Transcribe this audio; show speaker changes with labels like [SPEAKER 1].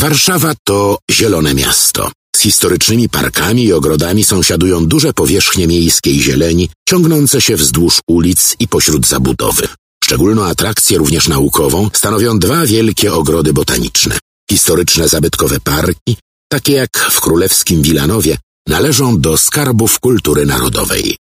[SPEAKER 1] Warszawa to zielone miasto. Z historycznymi parkami i ogrodami sąsiadują duże powierzchnie miejskiej zieleni, ciągnące się wzdłuż ulic i pośród zabudowy. Szczególną atrakcję, również naukową, stanowią dwa wielkie ogrody botaniczne. Historyczne zabytkowe parki, takie jak w królewskim Wilanowie, należą do skarbów kultury narodowej.